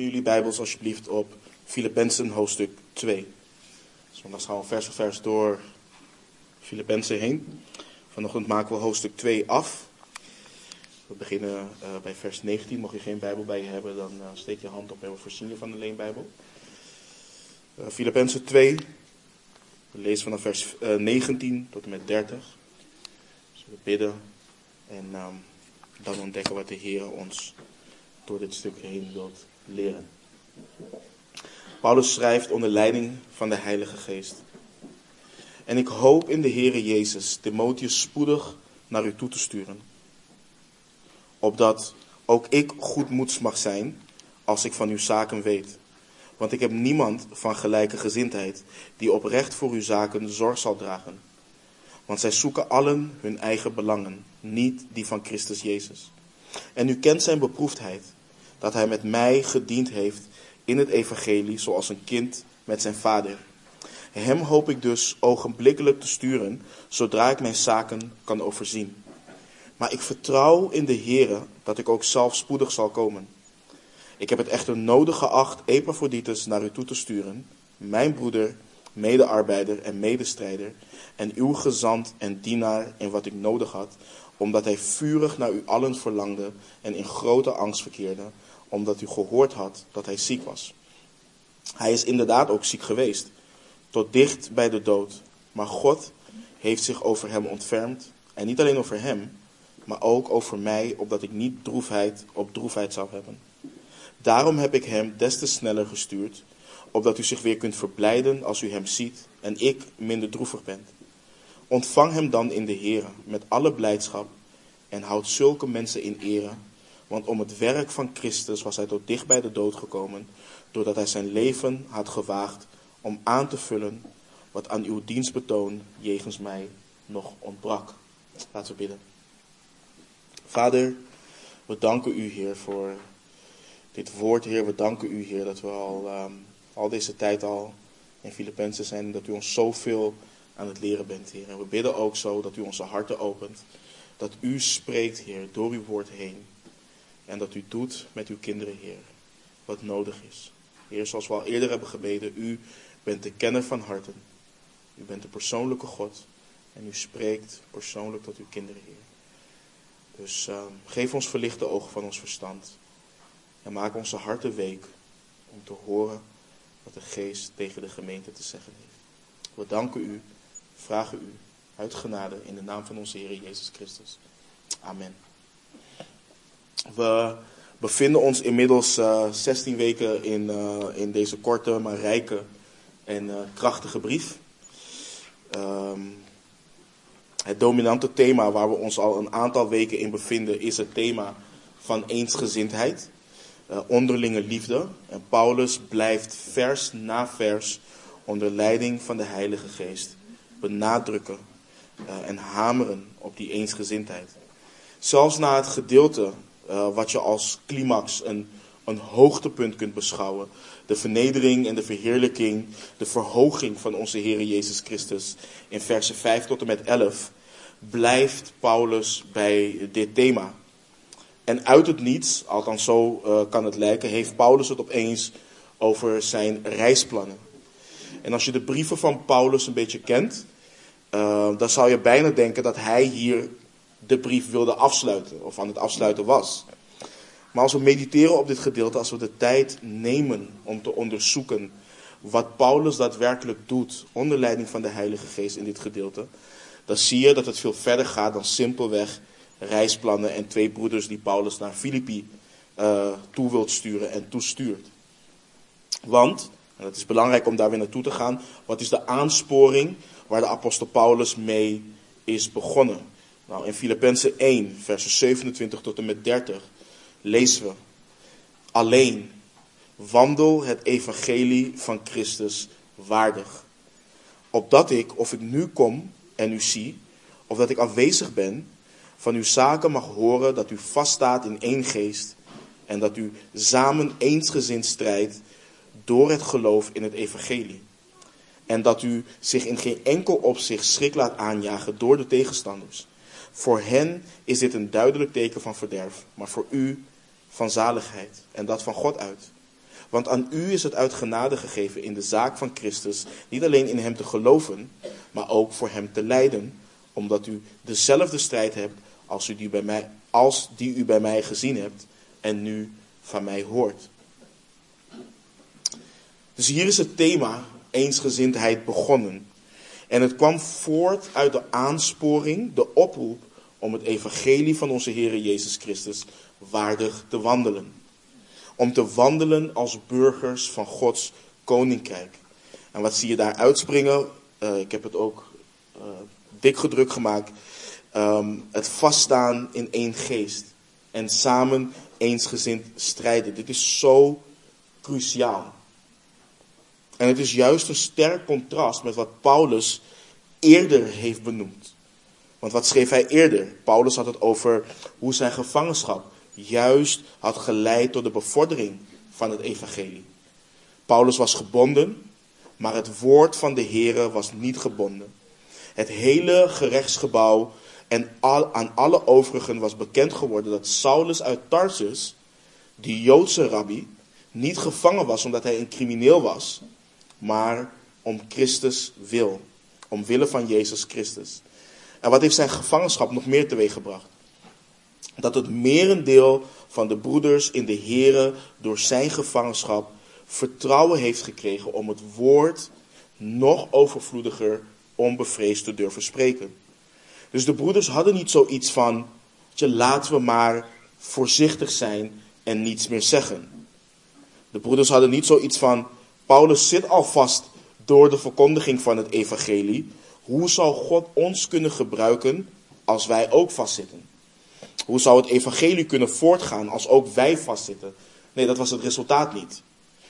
Open jullie Bijbels alsjeblieft op Filippenzen hoofdstuk 2. Zondag gaan we vers voor vers door Filippenzen heen. Vanochtend maken we hoofdstuk 2 af. We beginnen uh, bij vers 19. Mocht je geen Bijbel bij je hebben, dan uh, steek je hand op en we voorzien je van de leenbijbel. Uh, Filippenzen 2. We lezen vanaf vers 19 tot en met 30. Dus we bidden en um, dan ontdekken wat de Heer ons door dit stuk heen wilt leren. Paulus schrijft onder leiding van de Heilige Geest. En ik hoop in de Heere Jezus Timotheus spoedig naar u toe te sturen. Opdat ook ik goedmoeds mag zijn als ik van uw zaken weet. Want ik heb niemand van gelijke gezindheid die oprecht voor uw zaken zorg zal dragen. Want zij zoeken allen hun eigen belangen, niet die van Christus Jezus. En u kent zijn beproefdheid, dat hij met mij gediend heeft in het evangelie zoals een kind met zijn vader. Hem hoop ik dus ogenblikkelijk te sturen, zodra ik mijn zaken kan overzien. Maar ik vertrouw in de Heere dat ik ook zelf spoedig zal komen. Ik heb het echter nodig geacht Epaphroditus naar u toe te sturen, mijn broeder, medearbeider en medestrijder, en uw gezant en dienaar in wat ik nodig had, omdat hij vurig naar u allen verlangde en in grote angst verkeerde, omdat u gehoord had dat hij ziek was. Hij is inderdaad ook ziek geweest, tot dicht bij de dood. Maar God heeft zich over hem ontfermd. En niet alleen over hem, maar ook over mij, opdat ik niet droefheid op droefheid zou hebben. Daarom heb ik hem des te sneller gestuurd, opdat u zich weer kunt verblijden als u hem ziet en ik minder droevig ben. Ontvang hem dan in de Heer met alle blijdschap en houd zulke mensen in ere, want om het werk van Christus was hij tot dicht bij de dood gekomen, doordat hij zijn leven had gewaagd om aan te vullen wat aan uw dienstbetoon jegens mij nog ontbrak. Laten we bidden. Vader, we danken u, Heer, voor dit woord, Heer. We danken u, Heer, dat we al, um, al deze tijd al in Filippenzen zijn dat u ons zoveel aan het leren bent, Heer. En we bidden ook zo dat u onze harten opent, dat u spreekt, Heer, door uw woord heen. En dat u doet met uw kinderen, Heer, wat nodig is. Heer, zoals we al eerder hebben gebeden, u bent de kenner van harten. U bent de persoonlijke God. En u spreekt persoonlijk tot uw kinderen, Heer. Dus uh, geef ons verlichte ogen van ons verstand. En maak onze harten week om te horen wat de geest tegen de gemeente te zeggen heeft. We danken u, vragen u uit genade in de naam van onze Heer Jezus Christus. Amen. We bevinden ons inmiddels uh, eh, 16 weken in, uh, in deze korte maar rijke en uh, krachtige brief. Um, het dominante thema waar we ons al een aantal weken in bevinden is het thema van eensgezindheid, onderlinge liefde. En Paulus blijft vers na vers onder leiding van de Heilige Geest benadrukken en hameren op die eensgezindheid. Zelfs na het gedeelte uh, wat je als climax een, een hoogtepunt kunt beschouwen. De vernedering en de verheerlijking, de verhoging van onze Heer Jezus Christus in versen 5 tot en met 11, blijft Paulus bij dit thema. En uit het niets, althans zo uh, kan het lijken, heeft Paulus het opeens over zijn reisplannen. En als je de brieven van Paulus een beetje kent, uh, dan zou je bijna denken dat hij hier de brief wilde afsluiten of aan het afsluiten was. Maar als we mediteren op dit gedeelte, als we de tijd nemen om te onderzoeken wat Paulus daadwerkelijk doet onder leiding van de Heilige Geest in dit gedeelte, dan zie je dat het veel verder gaat dan simpelweg reisplannen en twee broeders die Paulus naar Filippi uh, toe wilt sturen en toestuurt. Want, en het is belangrijk om daar weer naartoe te gaan, wat is de aansporing waar de apostel Paulus mee is begonnen? Nou, in Filippenzen 1, versen 27 tot en met 30 lezen we. Alleen wandel het evangelie van Christus waardig. Opdat ik, of ik nu kom en u zie, of dat ik afwezig ben, van uw zaken mag horen dat u vaststaat in één geest en dat u samen eensgezind strijdt door het geloof in het evangelie. En dat u zich in geen enkel opzicht schrik laat aanjagen door de tegenstanders. Voor hen is dit een duidelijk teken van verderf, maar voor u van zaligheid. En dat van God uit. Want aan u is het uit genade gegeven in de zaak van Christus, niet alleen in hem te geloven, maar ook voor hem te lijden, omdat u dezelfde strijd hebt als, u die, bij mij, als die u bij mij gezien hebt en nu van mij hoort. Dus hier is het thema eensgezindheid begonnen. En het kwam voort uit de aansporing, de oproep om het evangelie van onze Heer Jezus Christus waardig te wandelen. Om te wandelen als burgers van Gods koninkrijk. En wat zie je daar uitspringen? Uh, ik heb het ook uh, dik gedrukt gemaakt. Um, het vaststaan in één geest. En samen eensgezind strijden. Dit is zo cruciaal. En het is juist een sterk contrast met wat Paulus eerder heeft benoemd. Want wat schreef hij eerder? Paulus had het over hoe zijn gevangenschap juist had geleid tot de bevordering van het evangelie. Paulus was gebonden, maar het woord van de Here was niet gebonden. Het hele gerechtsgebouw en al, aan alle overigen was bekend geworden dat Saulus uit Tarsus, die Joodse rabbi, niet gevangen was omdat hij een crimineel was, maar om Christus wil. Omwille van Jezus Christus. En wat heeft zijn gevangenschap nog meer teweeggebracht? Dat het merendeel van de broeders in de Here door zijn gevangenschap vertrouwen heeft gekregen om het woord nog overvloediger onbevreesd te durven spreken. Dus de broeders hadden niet zoiets van, laten we maar voorzichtig zijn en niets meer zeggen. De broeders hadden niet zoiets van, Paulus zit al vast door de verkondiging van het evangelie. Hoe zou God ons kunnen gebruiken als wij ook vastzitten? Hoe zou het evangelie kunnen voortgaan als ook wij vastzitten? Nee, dat was het resultaat niet.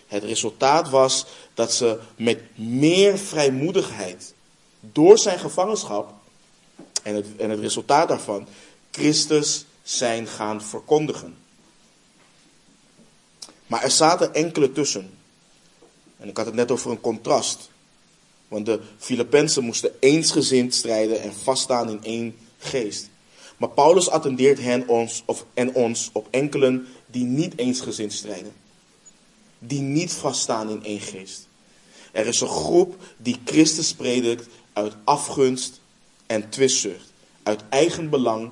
Het resultaat was dat ze met meer vrijmoedigheid door zijn gevangenschap en het, en het resultaat daarvan Christus zijn gaan verkondigen. Maar er zaten enkele tussen. En ik had het net over een contrast. Want de Filippenzen moesten eensgezind strijden en vaststaan in één geest. Maar Paulus attendeert hen ons, of, en ons op enkelen die niet eensgezind strijden. Die niet vaststaan in één geest. Er is een groep die Christus predikt uit afgunst en twistzucht. Uit eigen belang,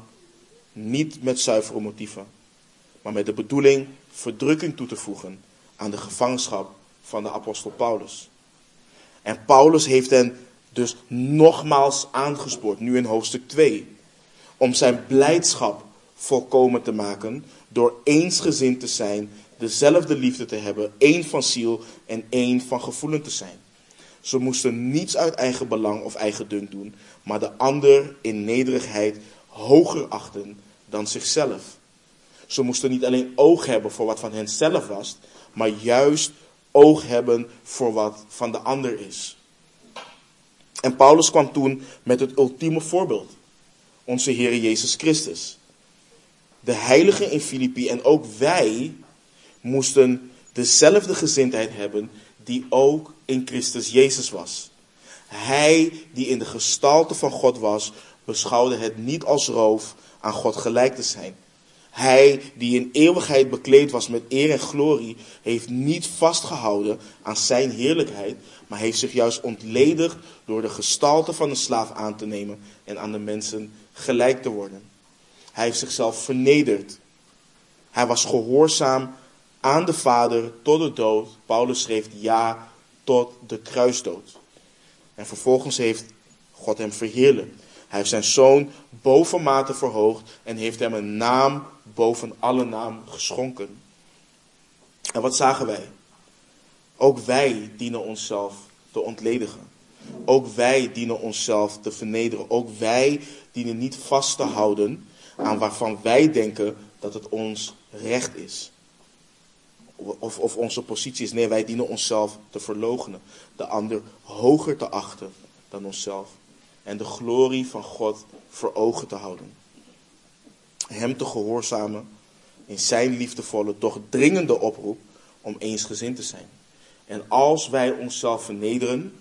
niet met zuivere motieven. Maar met de bedoeling verdrukking toe te voegen aan de gevangenschap van de apostel Paulus. En Paulus heeft hen dus nogmaals aangespoord, nu in hoofdstuk 2, om zijn blijdschap volkomen te maken door eensgezind te zijn, dezelfde liefde te hebben, één van ziel en één van gevoelen te zijn. Ze moesten niets uit eigen belang of eigen dunk doen, maar de ander in nederigheid hoger achten dan zichzelf. Ze moesten niet alleen oog hebben voor wat van hen zelf was, maar juist oog hebben voor wat van de ander is. En Paulus kwam toen met het ultieme voorbeeld. Onze Heer Jezus Christus. De heiligen in Filippi en ook wij moesten dezelfde gezindheid hebben die ook in Christus Jezus was. Hij die in de gestalte van God was, beschouwde het niet als roof aan God gelijk te zijn. Hij die in eeuwigheid bekleed was met eer en glorie, heeft niet vastgehouden aan zijn heerlijkheid, maar heeft zich juist ontledigd door de gestalte van een slaaf aan te nemen en aan de mensen gelijk te worden. Hij heeft zichzelf vernederd. Hij was gehoorzaam aan de Vader tot de dood. Paulus schreef ja tot de kruisdood. En vervolgens heeft God hem verheerlijkt. Hij heeft zijn zoon bovenmate verhoogd en heeft hem een naam boven alle naam geschonken. En wat zagen wij? Ook wij dienen onszelf te ontledigen. Ook wij dienen onszelf te vernederen. Ook wij dienen niet vast te houden aan waarvan wij denken dat het ons recht is. Of, of onze positie is. Nee, wij dienen onszelf te verloochenen. De ander hoger te achten dan onszelf. En de glorie van God voor ogen te houden. Hem te gehoorzamen in zijn liefdevolle, toch dringende oproep om eensgezind te zijn. En als wij onszelf vernederen,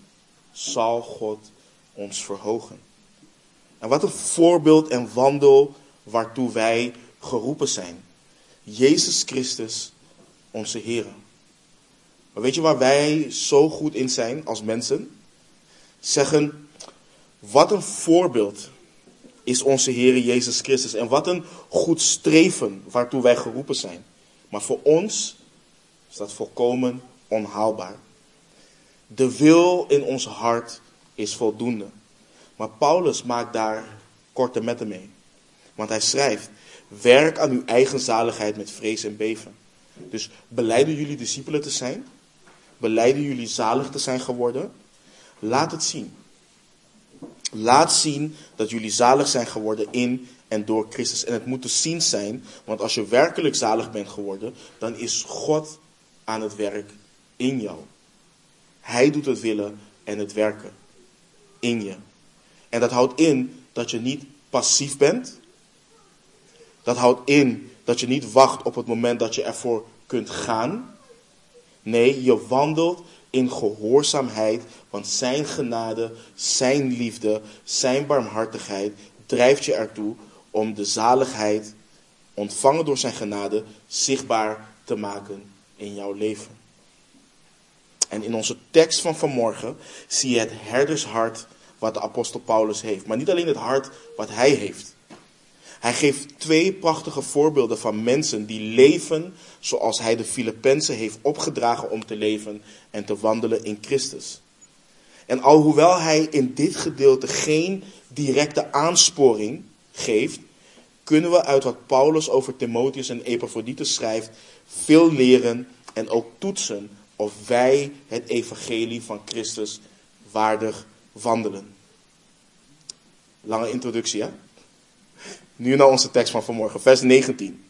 zal God ons verhogen. En wat een voorbeeld en wandel waartoe wij geroepen zijn. Jezus Christus, onze Heer. Maar weet je waar wij zo goed in zijn als mensen? Zeggen, wat een voorbeeld is onze Heer Jezus Christus. En wat een goed streven waartoe wij geroepen zijn. Maar voor ons is dat volkomen onhaalbaar. De wil in ons hart is voldoende. Maar Paulus maakt daar korte metten mee. Want hij schrijft, werk aan uw eigen zaligheid met vrees en beven. Dus beleiden jullie discipelen te zijn? Beleiden jullie zalig te zijn geworden? Laat het zien. Laat zien dat jullie zalig zijn geworden in en door Christus. En het moet te zien zijn, want als je werkelijk zalig bent geworden, dan is God aan het werk in jou. Hij doet het willen en het werken in je. En dat houdt in dat je niet passief bent. Dat houdt in dat je niet wacht op het moment dat je ervoor kunt gaan. Nee, je wandelt in gehoorzaamheid, want Zijn genade, Zijn liefde, Zijn barmhartigheid drijft je ertoe om de zaligheid, ontvangen door Zijn genade, zichtbaar te maken in jouw leven. En in onze tekst van vanmorgen zie je het herdershart wat de apostel Paulus heeft. Maar niet alleen het hart wat hij heeft. Hij geeft twee prachtige voorbeelden van mensen die leven zoals hij de Filippenzen heeft opgedragen om te leven en te wandelen in Christus. En alhoewel hij in dit gedeelte geen directe aansporing geeft, kunnen we uit wat Paulus over Timotheus en Epaphroditus schrijft veel leren en ook toetsen of wij het evangelie van Christus waardig wandelen. Lange introductie, hè? Nu naar onze tekst van vanmorgen, vers 19.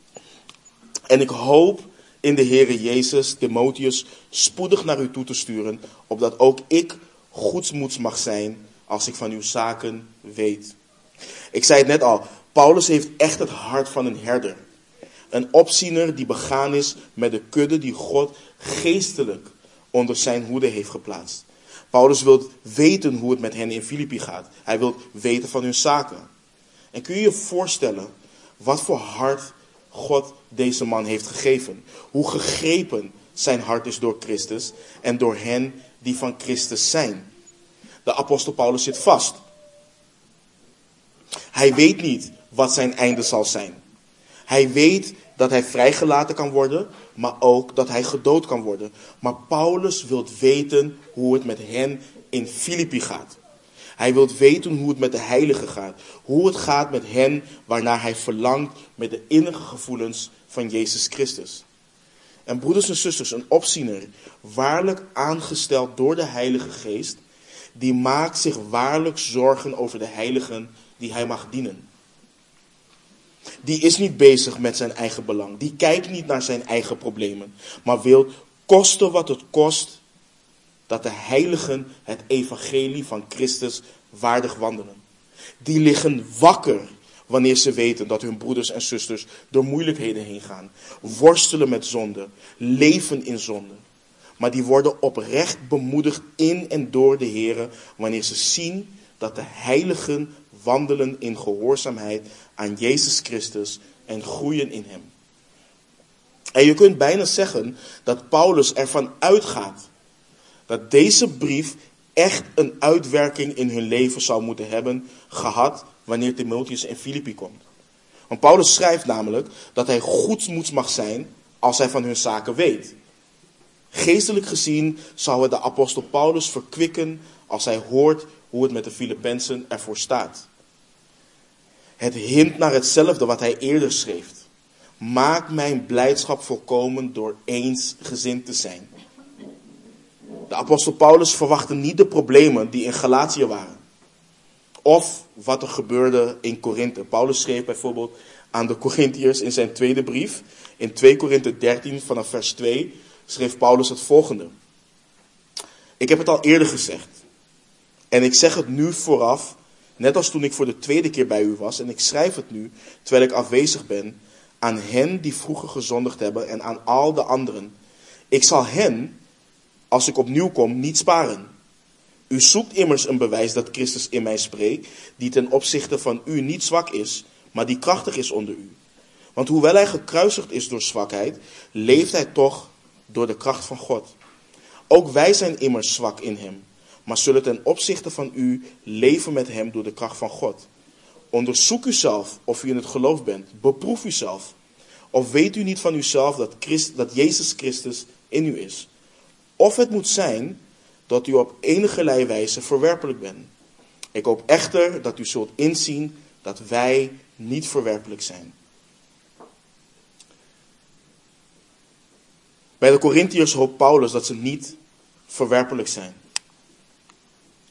En ik hoop in de Heere Jezus Timotheus spoedig naar u toe te sturen, opdat ook ik goedsmoeds mag zijn als ik van uw zaken weet. Ik zei het net al, Paulus heeft echt het hart van een herder. Een opziener die begaan is met de kudde die God geestelijk onder zijn hoede heeft geplaatst. Paulus wil weten hoe het met hen in Filippi gaat. Hij wil weten van hun zaken. En kun je je voorstellen wat voor hart God deze man heeft gegeven? Hoe gegrepen zijn hart is door Christus en door hen die van Christus zijn. De apostel Paulus zit vast. Hij weet niet wat zijn einde zal zijn. Hij weet dat hij vrijgelaten kan worden, maar ook dat hij gedood kan worden. Maar Paulus wil weten hoe het met hen in Filippi gaat. Hij wil weten hoe het met de heiligen gaat. Hoe het gaat met hen waarnaar hij verlangt met de innige gevoelens van Jezus Christus. En broeders en zusters, een opziener, waarlijk aangesteld door de Heilige Geest, die maakt zich waarlijk zorgen over de heiligen die hij mag dienen. Die is niet bezig met zijn eigen belang. Die kijkt niet naar zijn eigen problemen. Maar wil kosten wat het kost dat de heiligen het evangelie van Christus waardig wandelen. Die liggen wakker wanneer ze weten dat hun broeders en zusters door moeilijkheden heen gaan. Worstelen met zonde. Leven in zonde. Maar die worden oprecht bemoedigd in en door de Heer wanneer ze zien dat de heiligen wandelen in gehoorzaamheid aan Jezus Christus en groeien in Hem. En je kunt bijna zeggen dat Paulus ervan uitgaat dat deze brief echt een uitwerking in hun leven zou moeten hebben gehad wanneer Timotheus in Filippi komt. Want Paulus schrijft namelijk dat hij goedsmoeds mag zijn als hij van hun zaken weet. Geestelijk gezien zou het de apostel Paulus verkwikken als hij hoort hoe het met de Filippenzen ervoor staat. Het hint naar hetzelfde wat hij eerder schreef. Maak mijn blijdschap volkomen door eensgezind te zijn. De apostel Paulus verwachtte niet de problemen die in Galatië waren. Of wat er gebeurde in Korinthe. Paulus schreef bijvoorbeeld aan de Corinthiërs in zijn tweede brief. In 2 Korinthe 13 vanaf vers 2 schreef Paulus het volgende. Ik heb het al eerder gezegd. En ik zeg het nu vooraf, net als toen ik voor de tweede keer bij u was. En ik schrijf het nu, terwijl ik afwezig ben, aan hen die vroeger gezondigd hebben en aan al de anderen. Ik zal hen, als ik opnieuw kom, niet sparen. U zoekt immers een bewijs dat Christus in mij spreekt, die ten opzichte van u niet zwak is, maar die krachtig is onder u. Want hoewel hij gekruisigd is door zwakheid, leeft hij toch door de kracht van God. Ook wij zijn immers zwak in hem, maar zullen ten opzichte van u leven met hem door de kracht van God. Onderzoek uzelf of u in het geloof bent. Beproef uzelf. Of weet u niet van uzelf dat, dat Jezus Christus in u is? Of het moet zijn dat u op enige wijze verwerpelijk bent. Ik hoop echter dat u zult inzien dat wij niet verwerpelijk zijn. Bij de Corinthiërs hoopt Paulus dat ze niet verwerpelijk zijn.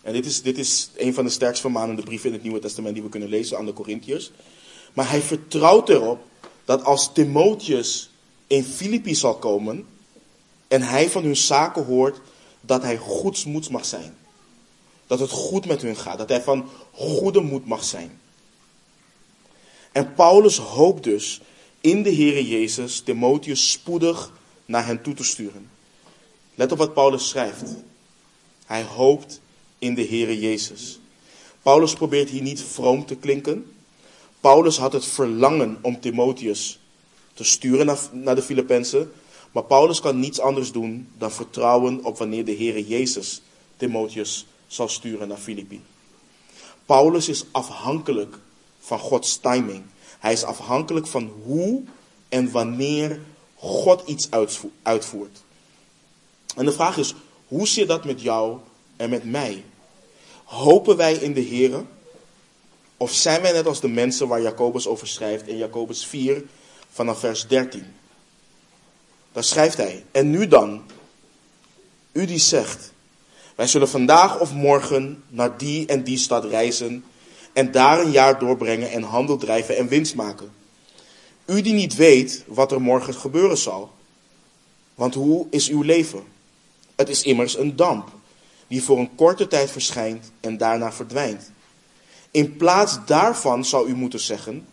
En dit is, dit is een van de sterkst vermanende brieven in het Nieuwe Testament die we kunnen lezen aan de Corinthiërs. Maar hij vertrouwt erop dat als Timotheus in Filippi zal komen en hij van hun zaken hoort, dat hij goedsmoeds mag zijn. Dat het goed met hun gaat, dat hij van goede moed mag zijn. En Paulus hoopt dus in de Heere Jezus Timotheus spoedig naar hen toe te sturen. Let op wat Paulus schrijft. Hij hoopt in de Heere Jezus. Paulus probeert hier niet vroom te klinken. Paulus had het verlangen om Timotheus te sturen naar, de Filippenzen. Maar Paulus kan niets anders doen dan vertrouwen op wanneer de Heere Jezus Timotheus zal sturen naar Filippi. Paulus is afhankelijk van Gods timing. Hij is afhankelijk van hoe en wanneer God iets uitvoert. En de vraag is, hoe zit dat met jou en met mij? Hopen wij in de Heer? Of zijn wij net als de mensen waar Jacobus over schrijft in Jacobus 4 vanaf vers 13? Daar schrijft hij, en nu dan, u die zegt, wij zullen vandaag of morgen naar die en die stad reizen en daar een jaar doorbrengen en handel drijven en winst maken. U die niet weet wat er morgen gebeuren zal. Want hoe is uw leven? Het is immers een damp die voor een korte tijd verschijnt en daarna verdwijnt. In plaats daarvan zou u moeten zeggen: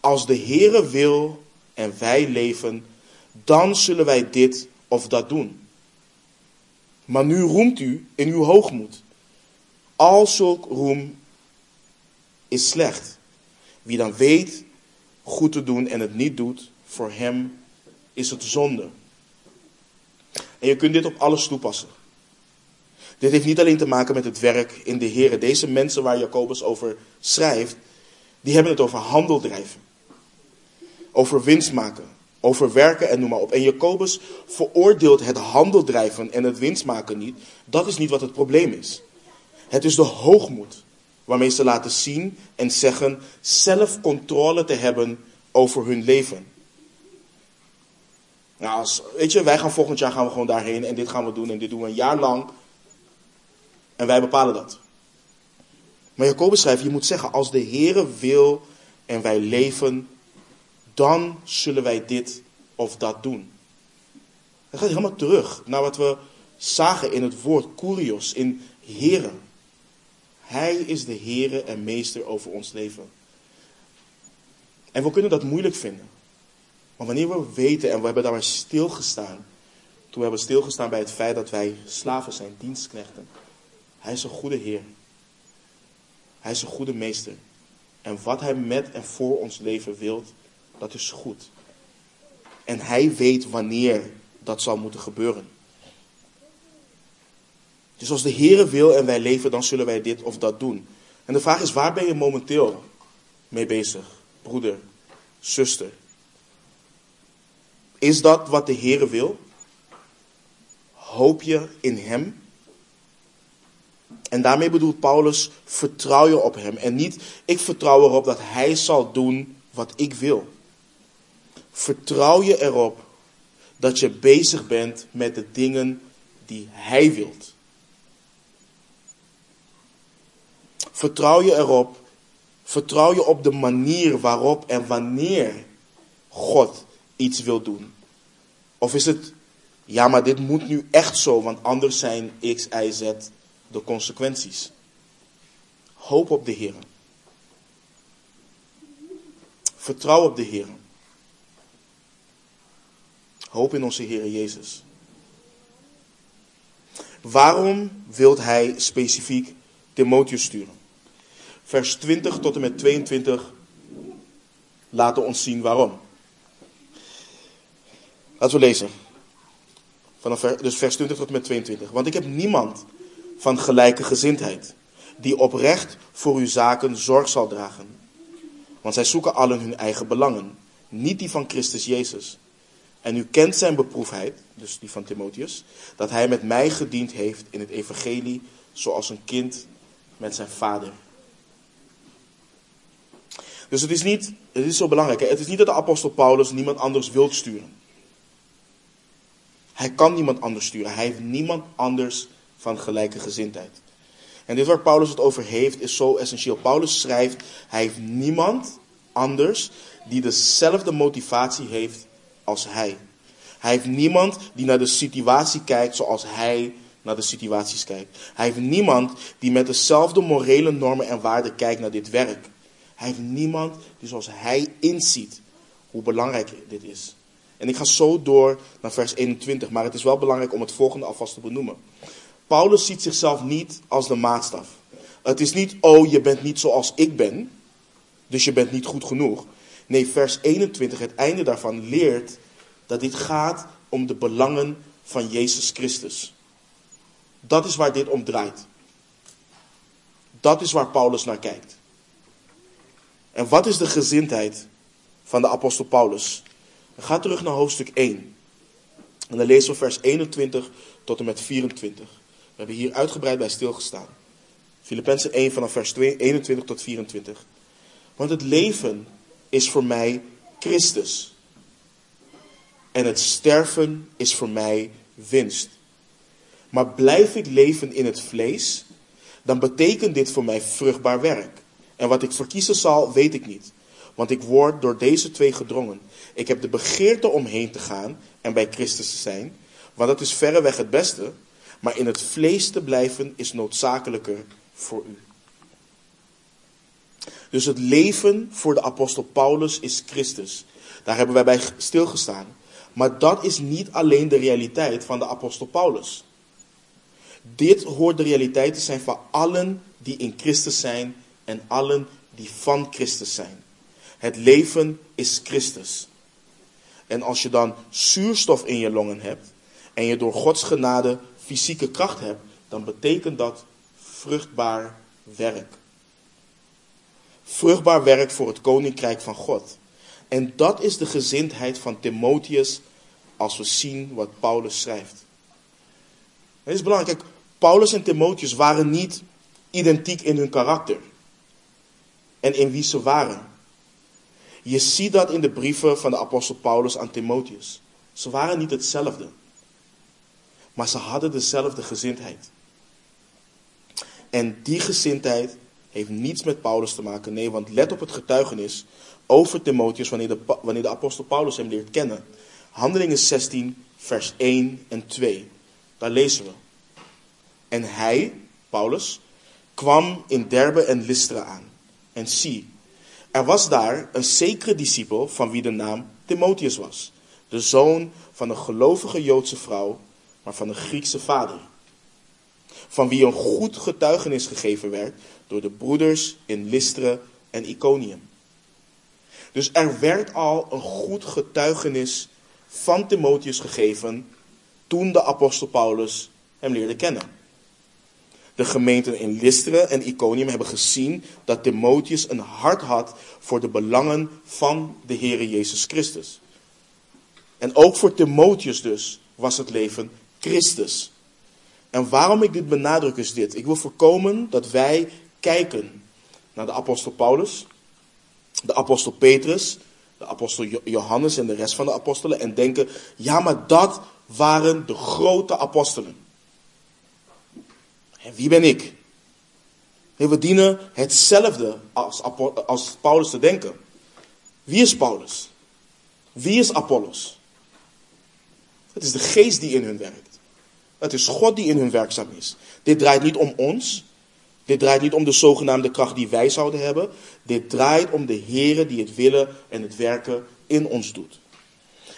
Als de Heere wil en wij leven, dan zullen wij dit of dat doen. Maar nu roemt u in uw hoogmoed. Al zulk roem is slecht. Wie dan weet goed te doen en het niet doet, voor hem is het zonde. En je kunt dit op alles toepassen. Dit heeft niet alleen te maken met het werk in de Heer. Deze mensen waar Jacobus over schrijft, die hebben het over handel drijven. Over winst maken. Over werken en noem maar op. En Jacobus veroordeelt het handeldrijven en het winst maken niet. Dat is niet wat het probleem is. Het is de hoogmoed waarmee ze laten zien en zeggen zelf controle te hebben over hun leven. Nou, weet je, wij gaan volgend jaar gaan we gewoon daarheen en dit gaan we doen en dit doen we een jaar lang. En wij bepalen dat. Maar Jacobus schrijft, je moet zeggen, als de Heere wil en wij leven, dan zullen wij dit of dat doen. Dan gaat helemaal terug naar wat we zagen in het woord kurios, in Heere. Hij is de Heere en meester over ons leven. En we kunnen dat moeilijk vinden. Maar wanneer we weten, en we hebben daar maar stilgestaan, toen we hebben stilgestaan bij het feit dat wij slaven zijn, dienstknechten. Hij is een goede Heer. Hij is een goede meester. En wat Hij met en voor ons leven wilt, dat is goed. En Hij weet wanneer dat zal moeten gebeuren. Dus als de Heer wil en wij leven, dan zullen wij dit of dat doen. En de vraag is, waar ben je momenteel mee bezig, broeder, zuster? Is dat wat de Heer wil? Hoop je in Hem? En daarmee bedoelt Paulus, vertrouw je op Hem. En niet, ik vertrouw erop dat Hij zal doen wat ik wil. Vertrouw je erop dat je bezig bent met de dingen die Hij wilt. Vertrouw je erop, vertrouw je op de manier waarop en wanneer God iets wil doen. Of is het, ja maar dit moet nu echt zo, want anders zijn X, Y, Z de consequenties. Hoop op de Heer. Vertrouw op de Heer. Hoop in onze Heer Jezus. Waarom wilt hij specifiek Timotheus sturen? Vers 20 tot en met 22 laten ons zien waarom. Laten we lezen. Vanaf dus vers 20 tot en met 22. Want ik heb niemand van gelijke gezindheid, die oprecht voor uw zaken zorg zal dragen. Want zij zoeken allen hun eigen belangen, niet die van Christus Jezus. En u kent zijn beproefdheid, dus die van Timotheus, dat hij met mij gediend heeft in het evangelie, zoals een kind met zijn vader. Dus het is niet, het is zo belangrijk. Hè? Het is niet dat de apostel Paulus niemand anders wil sturen. Hij kan niemand anders sturen. Hij heeft niemand anders van gelijke gezindheid. En dit waar Paulus het over heeft is zo essentieel. Paulus schrijft, hij heeft niemand anders die dezelfde motivatie heeft als hij. Hij heeft niemand die naar de situatie kijkt zoals hij naar de situaties kijkt. Hij heeft niemand die met dezelfde morele normen en waarden kijkt naar dit werk. Hij heeft niemand die zoals hij inziet hoe belangrijk dit is. En ik ga zo door naar vers 21, maar het is wel belangrijk om het volgende alvast te benoemen. Paulus ziet zichzelf niet als de maatstaf. Het is niet, oh, je bent niet zoals ik ben, dus je bent niet goed genoeg. Nee, vers 21, het einde daarvan leert dat dit gaat om de belangen van Jezus Christus. Dat is waar dit om draait. Dat is waar Paulus naar kijkt. En wat is de gezindheid van de apostel Paulus? Ga terug naar hoofdstuk 1. En dan lezen we vers 21 tot en met 24. We hebben hier uitgebreid bij stilgestaan. Filippenzen 1 vanaf vers 21 tot 24. Want het leven is voor mij Christus. En het sterven is voor mij winst. Maar blijf ik leven in het vlees, dan betekent dit voor mij vruchtbaar werk. En wat ik verkiezen zal, weet ik niet. Want ik word door deze twee gedrongen. Ik heb de begeerte om heen te gaan en bij Christus te zijn. Want dat is verreweg het beste. Maar in het vlees te blijven is noodzakelijker voor u. Dus het leven voor de apostel Paulus is Christus. Daar hebben wij bij stilgestaan. Maar dat is niet alleen de realiteit van de apostel Paulus. Dit hoort de realiteit te zijn van allen die in Christus zijn en allen die van Christus zijn. Het leven is Christus. En als je dan zuurstof in je longen hebt en je door Gods genade fysieke kracht hebt, dan betekent dat vruchtbaar werk. Vruchtbaar werk voor het koninkrijk van God. En dat is de gezindheid van Timotheus als we zien wat Paulus schrijft. Het is belangrijk. Paulus en Timotheus waren niet identiek in hun karakter en in wie ze waren. Je ziet dat in de brieven van de apostel Paulus aan Timotheus. Ze waren niet hetzelfde, maar ze hadden dezelfde gezindheid. En die gezindheid heeft niets met Paulus te maken. Nee, want let op het getuigenis over Timotheus wanneer de, wanneer de apostel Paulus hem leert kennen. Handelingen 16, vers 1 en 2. Daar lezen we. En hij, Paulus, kwam in Derbe en Lystra aan. En zie, er was daar een zekere discipel van wie de naam Timotheus was. De zoon van een gelovige Joodse vrouw, maar van een Griekse vader. Van wie een goed getuigenis gegeven werd door de broeders in Lystra en Iconium. Dus er werd al een goed getuigenis van Timotheus gegeven toen de apostel Paulus hem leerde kennen. De gemeenten in Lystra en Iconium hebben gezien dat Timotheus een hart had voor de belangen van de Heer Jezus Christus. En ook voor Timotheus dus was het leven Christus. En waarom ik dit benadruk is dit. Ik wil voorkomen dat wij kijken naar de apostel Paulus, de apostel Petrus, de apostel Johannes en de rest van de apostelen en denken, ja maar dat waren de grote apostelen. En wie ben ik? we dienen hetzelfde als, als Paulus te denken. Wie is Paulus? Wie is Apollos? Het is de geest die in hun werkt. Het is God die in hun werkzaam is. Dit draait niet om ons. Dit draait niet om de zogenaamde kracht die wij zouden hebben. Dit draait om de Here die het willen en het werken in ons doet.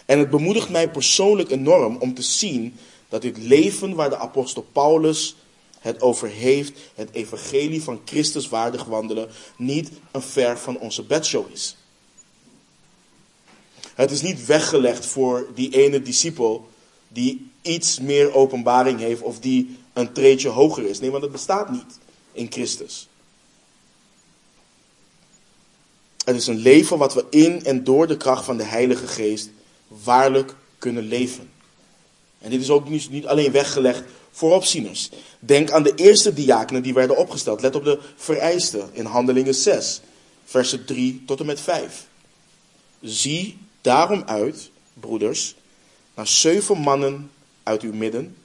En het bemoedigt mij persoonlijk enorm om te zien dat dit leven waar de apostel Paulus het over heeft, het evangelie van Christus waardig wandelen, niet een ver van onze bedshow is. Het is niet weggelegd voor die ene discipel die iets meer openbaring heeft of die een treetje hoger is. Nee, want het bestaat niet in Christus. Het is een leven wat we in en door de kracht van de Heilige Geest waarlijk kunnen leven. En dit is ook niet, alleen weggelegd voor opzieners. Denk aan de eerste diakenen die werden opgesteld. Let op de vereisten in Handelingen 6, versen 3 tot en met 5. Zie daarom uit, broeders, naar zeven mannen uit uw midden,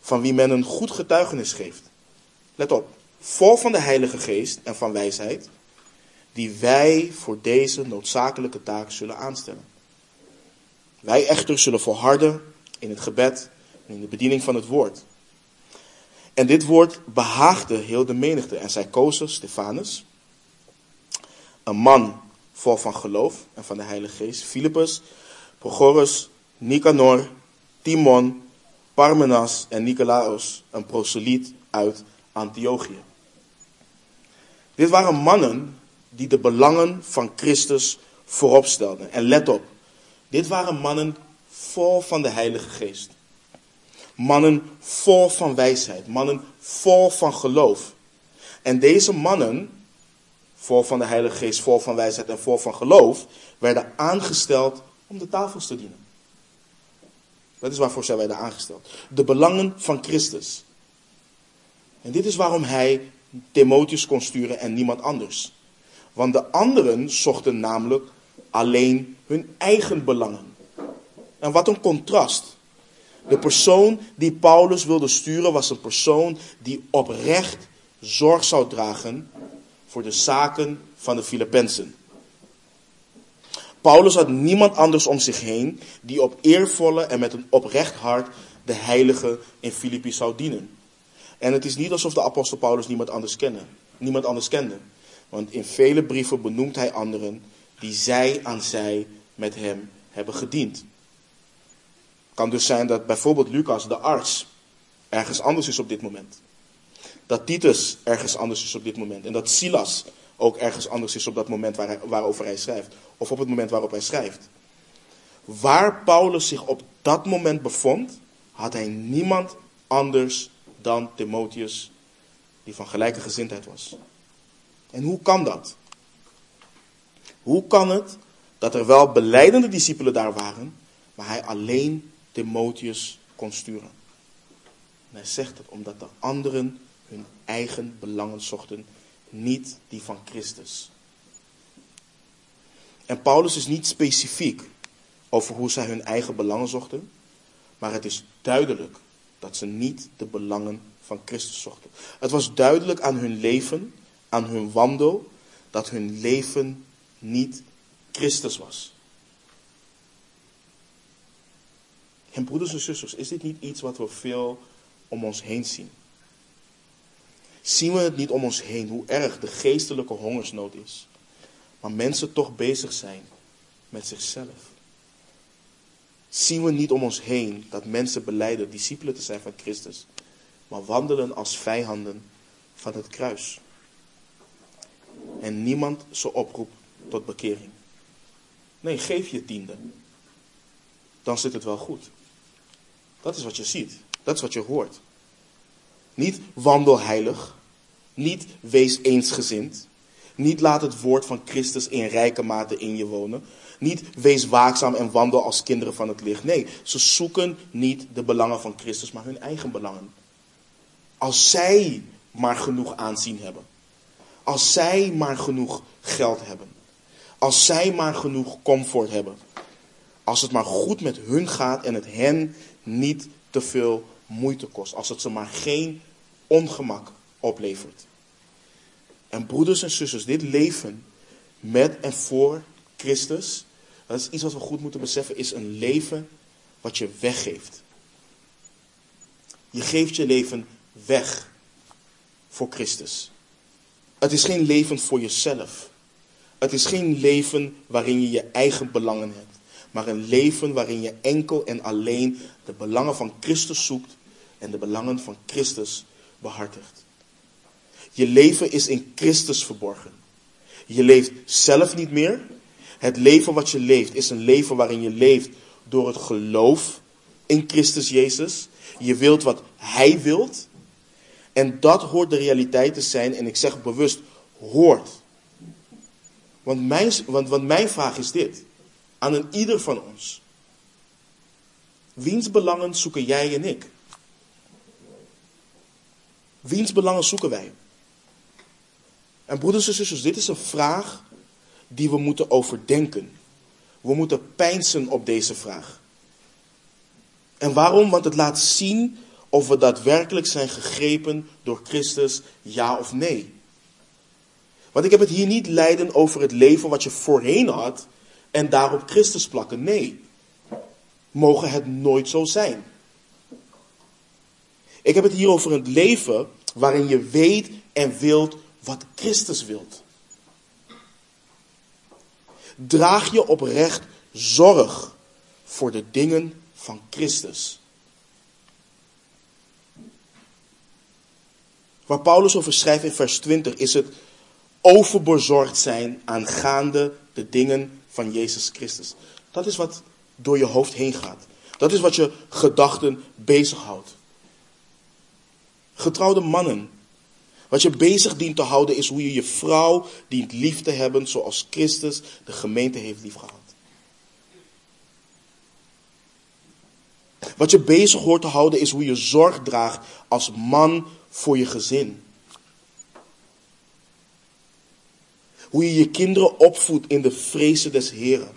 van wie men een goed getuigenis geeft. Let op, vol van de Heilige Geest en van wijsheid, die wij voor deze noodzakelijke taak zullen aanstellen. Wij echter zullen volharden in het gebed en in de bediening van het woord. En dit woord behaagde heel de menigte. En zij kozen Stefanus, een man vol van geloof en van de Heilige Geest, Philippus, Prochorus, Nicanor, Timon, Parmenas en Nicolaos, een proseliet uit Antiochië. Dit waren mannen die de belangen van Christus voorop stelden. En let op, dit waren mannen vol van de Heilige Geest. Mannen vol van wijsheid, mannen vol van geloof. En deze mannen, vol van de Heilige Geest, vol van wijsheid en vol van geloof, werden aangesteld om de tafels te dienen. Dat is waarvoor zij werden aangesteld. De belangen van Christus. En dit is waarom hij Timotheus kon sturen en niemand anders. Want de anderen zochten namelijk alleen hun eigen belangen. En wat een contrast. De persoon die Paulus wilde sturen was een persoon die oprecht zorg zou dragen voor de zaken van de Filippenzen. Paulus had niemand anders om zich heen die op eervolle en met een oprecht hart de heilige in Filippi zou dienen. En het is niet alsof de apostel Paulus niemand anders, kende, niemand anders kende. Want in vele brieven benoemt hij anderen die zij aan zij met hem hebben gediend. Kan dus zijn dat bijvoorbeeld Lucas, de arts, ergens anders is op dit moment. Dat Titus ergens anders is op dit moment. En dat Silas ook ergens anders is op dat moment waar hij, waarover hij schrijft. Of op het moment waarop hij schrijft. Waar Paulus zich op dat moment bevond, had hij niemand anders dan Timotheus, die van gelijke gezindheid was. En hoe kan dat? Hoe kan het dat er wel beleidende discipelen daar waren, maar hij alleen Timotheus kon sturen? En hij zegt het omdat de anderen hun eigen belangen zochten, niet die van Christus. En Paulus is niet specifiek over hoe zij hun eigen belangen zochten, maar het is duidelijk dat ze niet de belangen van Christus zochten. Het was duidelijk aan hun leven, aan hun wandel, dat hun leven niet Christus was. En broeders en zusters, is dit niet iets wat we veel om ons heen zien? Zien we het niet om ons heen hoe erg de geestelijke hongersnood is, maar mensen toch bezig zijn met zichzelf? Zien we niet om ons heen dat mensen beleiden discipelen te zijn van Christus, maar wandelen als vijanden van het kruis? En niemand ze oproept tot bekering. Nee, geef je tiende. Dan zit het wel goed. Dat is wat je ziet. Dat is wat je hoort. Niet wandel heilig. Niet wees eensgezind. Niet laat het woord van Christus in rijke mate in je wonen. Niet wees waakzaam en wandel als kinderen van het licht. Nee, ze zoeken niet de belangen van Christus, maar hun eigen belangen. Als zij maar genoeg aanzien hebben. Als zij maar genoeg geld hebben. Als zij maar genoeg comfort hebben. Als het maar goed met hun gaat en het hen niet te veel moeite kost. Als het ze maar geen ongemak oplevert. En broeders en zusters, dit leven met en voor Christus, dat is iets wat we goed moeten beseffen, is een leven wat je weggeeft. Je geeft je leven weg voor Christus. Het is geen leven voor jezelf. Het is geen leven waarin je je eigen belangen hebt, maar een leven waarin je enkel en alleen de belangen van Christus zoekt en de belangen van Christus behartigt. Je leven is in Christus verborgen. Je leeft zelf niet meer. Het leven wat je leeft is een leven waarin je leeft door het geloof in Christus Jezus. Je wilt wat Hij wilt. En dat hoort de realiteit te zijn. En ik zeg bewust, hoort. Want mijn, want, want mijn vraag is dit. Aan een ieder van ons. Wiens belangen zoeken jij en ik? Wiens belangen zoeken wij? En broeders en zusters, dit is een vraag die we moeten overdenken. We moeten pijnsen op deze vraag. En waarom? Want het laat zien of we daadwerkelijk zijn gegrepen door Christus, ja of nee. Want ik heb het hier niet lijden over het leven wat je voorheen had en daarop Christus plakken. Nee, mogen het nooit zo zijn. Ik heb het hier over een leven waarin je weet en wilt wat Christus wilt. Draag je oprecht zorg voor de dingen van Christus. Waar Paulus over schrijft in vers 20 is het overbezorgd zijn aangaande de dingen van Jezus Christus. Dat is wat door je hoofd heen gaat. Dat is wat je gedachten bezighoudt. Getrouwde mannen, wat je bezig dient te houden is hoe je je vrouw dient lief te hebben zoals Christus de gemeente heeft liefgehad. Wat je bezig hoort te houden is hoe je zorg draagt als man voor je gezin. Hoe je je kinderen opvoedt in de vrezen des Heren.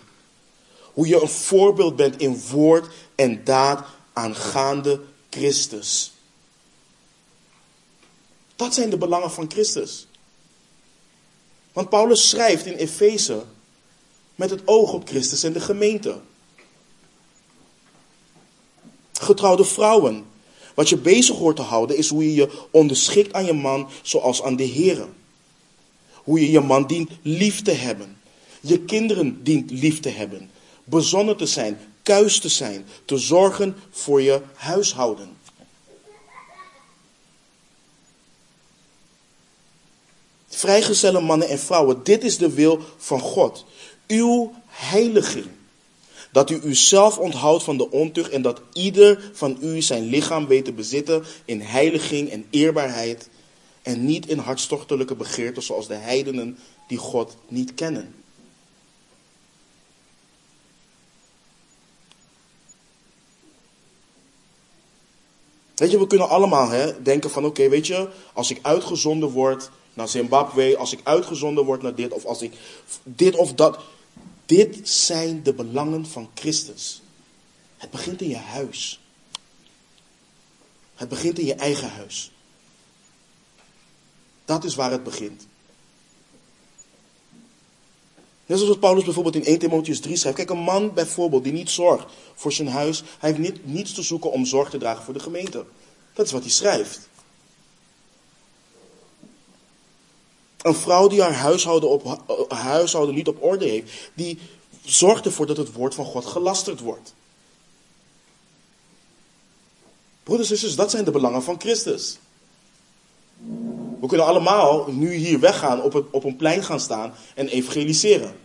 Hoe je een voorbeeld bent in woord en daad aangaande Christus. Dat zijn de belangen van Christus. Want Paulus schrijft in Efeze met het oog op Christus en de gemeente. Getrouwde vrouwen. Wat je bezig hoort te houden is hoe je je onderschikt aan je man zoals aan de Heer. Hoe je je man dient lief te hebben. Je kinderen dient lief te hebben. Bezonnen te zijn, kuis te zijn, te zorgen voor je huishouden. Vrijgezelle mannen en vrouwen, dit is de wil van God. Uw heiliging. Dat u uzelf onthoudt van de ontucht en dat ieder van u zijn lichaam weet te bezitten in heiliging en eerbaarheid. En niet in hartstochtelijke begeerten zoals de heidenen die God niet kennen. Weet je, we kunnen allemaal hè, denken van oké, weet je, als ik uitgezonden word naar Zimbabwe, als ik uitgezonden word naar dit, of als ik dit of dat. Dit zijn de belangen van Christus. Het begint in je huis. Het begint in je eigen huis. Dat is waar het begint. Net zoals Paulus bijvoorbeeld in 1 Timotheus 3 schrijft. Kijk, een man bijvoorbeeld die niet zorgt voor zijn huis, hij heeft niet, niets te zoeken om zorg te dragen voor de gemeente. Dat is wat hij schrijft. Een vrouw die haar huishouden, op, huishouden niet op orde heeft, die zorgt ervoor dat het woord van God gelasterd wordt. Broeders en zusters, dat zijn de belangen van Christus. We kunnen allemaal nu hier weggaan, op, op een plein gaan staan en evangeliseren.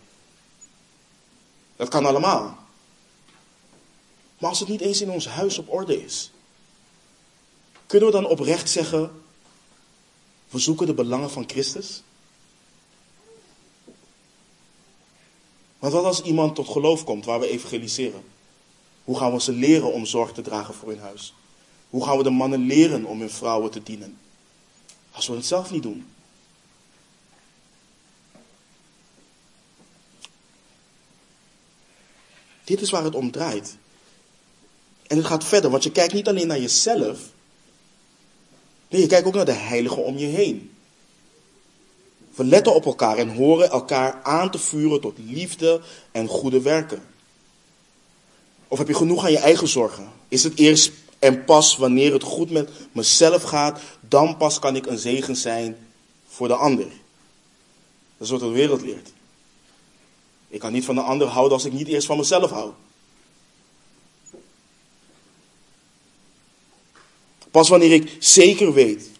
Dat kan allemaal. Maar als het niet eens in ons huis op orde is, kunnen we dan oprecht zeggen, we zoeken de belangen van Christus? Want wat als iemand tot geloof komt waar we evangeliseren? Hoe gaan we ze leren om zorg te dragen voor hun huis? Hoe gaan we de mannen leren om hun vrouwen te dienen? Als we het zelf niet doen. Dit is waar het om draait. En het gaat verder, want je kijkt niet alleen naar jezelf. Nee, je kijkt ook naar de heiligen om je heen. We letten op elkaar en horen elkaar aan te vuren tot liefde en goede werken. Of heb je genoeg aan je eigen zorgen? Is het eerst en pas wanneer het goed met mezelf gaat, dan pas kan ik een zegen zijn voor de ander? Dat is wat de wereld leert. Ik kan niet van de ander houden als ik niet eerst van mezelf hou. Pas wanneer ik zeker weet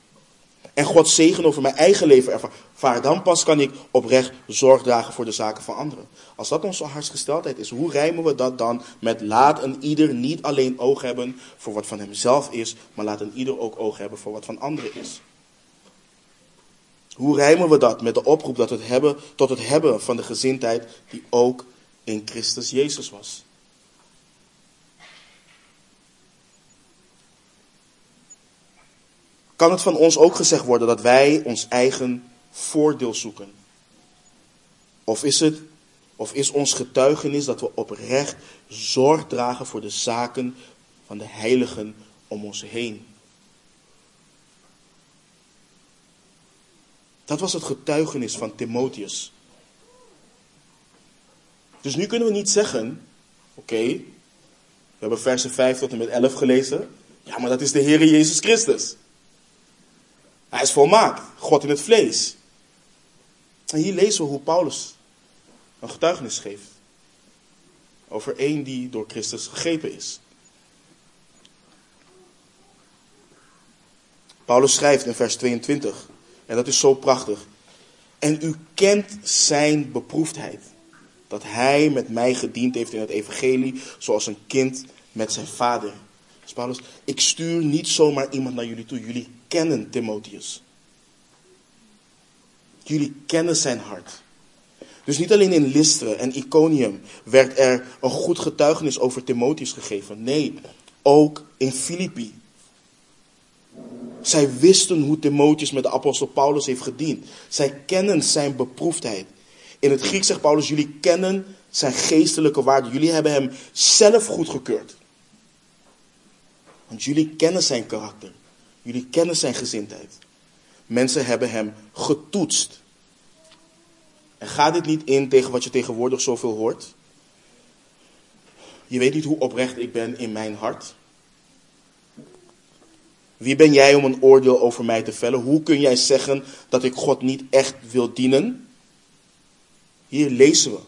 en Gods zegen over mijn eigen leven ervaar, dan pas kan ik oprecht zorg dragen voor de zaken van anderen. Als dat onze hartsgesteldheid is, hoe rijmen we dat dan met laat een ieder niet alleen oog hebben voor wat van hemzelf is, maar laat een ieder ook oog hebben voor wat van anderen is? Hoe rijmen we dat met de oproep dat het hebben, tot het hebben van de gezindheid die ook in Christus Jezus was? Kan het van ons ook gezegd worden dat wij ons eigen voordeel zoeken? Of is het, of is ons getuigenis dat we oprecht zorg dragen voor de zaken van de heiligen om ons heen? Dat was het getuigenis van Timotheus. Dus nu kunnen we niet zeggen, oké, we hebben versen 5 tot en met 11 gelezen. Ja, maar dat is de Heer Jezus Christus. Hij is volmaakt, God in het vlees. En hier lezen we hoe Paulus een getuigenis geeft over één die door Christus gegrepen is. Paulus schrijft in vers 22, en dat is zo prachtig. En u kent zijn beproefdheid, dat hij met mij gediend heeft in het evangelie, zoals een kind met zijn vader. Paulus, ik stuur niet zomaar iemand naar jullie toe. Jullie kennen Timotheus. Jullie kennen zijn hart. Dus niet alleen in Lystra en Iconium werd er een goed getuigenis over Timotheus gegeven. Nee, ook in Filippi. Zij wisten hoe Timotheus met de apostel Paulus heeft gediend. Zij kennen zijn beproefdheid. In het Grieks zegt Paulus, jullie kennen zijn geestelijke waarde. Jullie hebben hem zelf goedgekeurd. Want jullie kennen zijn karakter. Jullie kennen zijn gezindheid. Mensen hebben hem getoetst. En ga dit niet in tegen wat je tegenwoordig zoveel hoort. Je weet niet hoe oprecht ik ben in mijn hart. Wie ben jij om een oordeel over mij te vellen? Hoe kun jij zeggen dat ik God niet echt wil dienen? Hier lezen we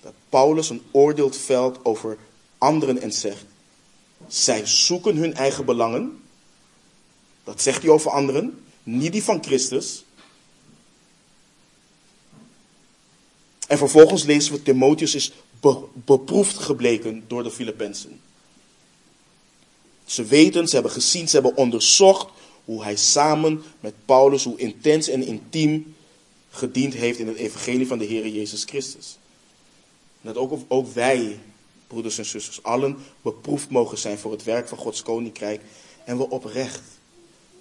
dat Paulus een oordeel velt over anderen en zegt: zij zoeken hun eigen belangen. Dat zegt hij over anderen, niet die van Christus. En vervolgens lezen we, Timotheus is beproefd gebleken door de Filippenzen. Ze weten, ze hebben gezien, ze hebben onderzocht hoe hij samen met Paulus, hoe intens en intiem gediend heeft in het evangelie van de Heer Jezus Christus. dat ook, ook wij broeders en zusters, allen beproefd mogen zijn voor het werk van Gods koninkrijk. En we oprecht,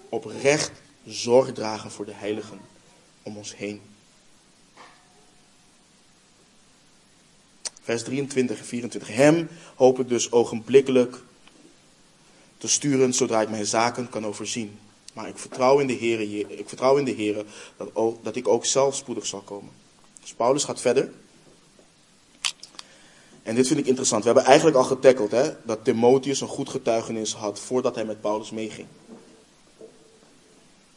oprecht zorg dragen voor de heiligen om ons heen. Vers 23 en 24. Hem hoop ik dus ogenblikkelijk te sturen zodra ik mijn zaken kan overzien. Maar ik vertrouw in de Heer, ik vertrouw in de Heer dat, dat ik ook zelf spoedig zal komen. Dus Paulus gaat verder. En dit vind ik interessant. We hebben eigenlijk al getackeld hè, dat Timotheus een goed getuigenis had voordat hij met Paulus meeging.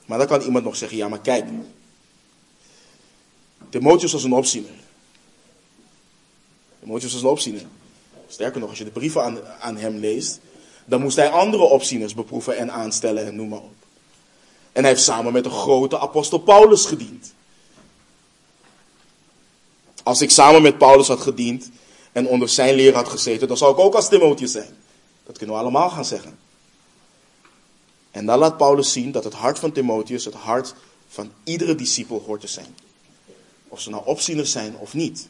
Maar dan kan iemand nog zeggen, ja maar kijk. Timotheus was een opziener. Timotheus was een opziener. Sterker nog, als je de brieven aan, aan hem leest, dan moest hij andere opzieners beproeven en aanstellen en noem maar op. En hij heeft samen met de grote apostel Paulus gediend. Als ik samen met Paulus had gediend, en onder zijn leer had gezeten, dan zou ik ook als Timotheus zijn. Dat kunnen we allemaal gaan zeggen. En dan laat Paulus zien dat het hart van Timotheus het hart van iedere discipel hoort te zijn. Of ze nou opzieners zijn of niet.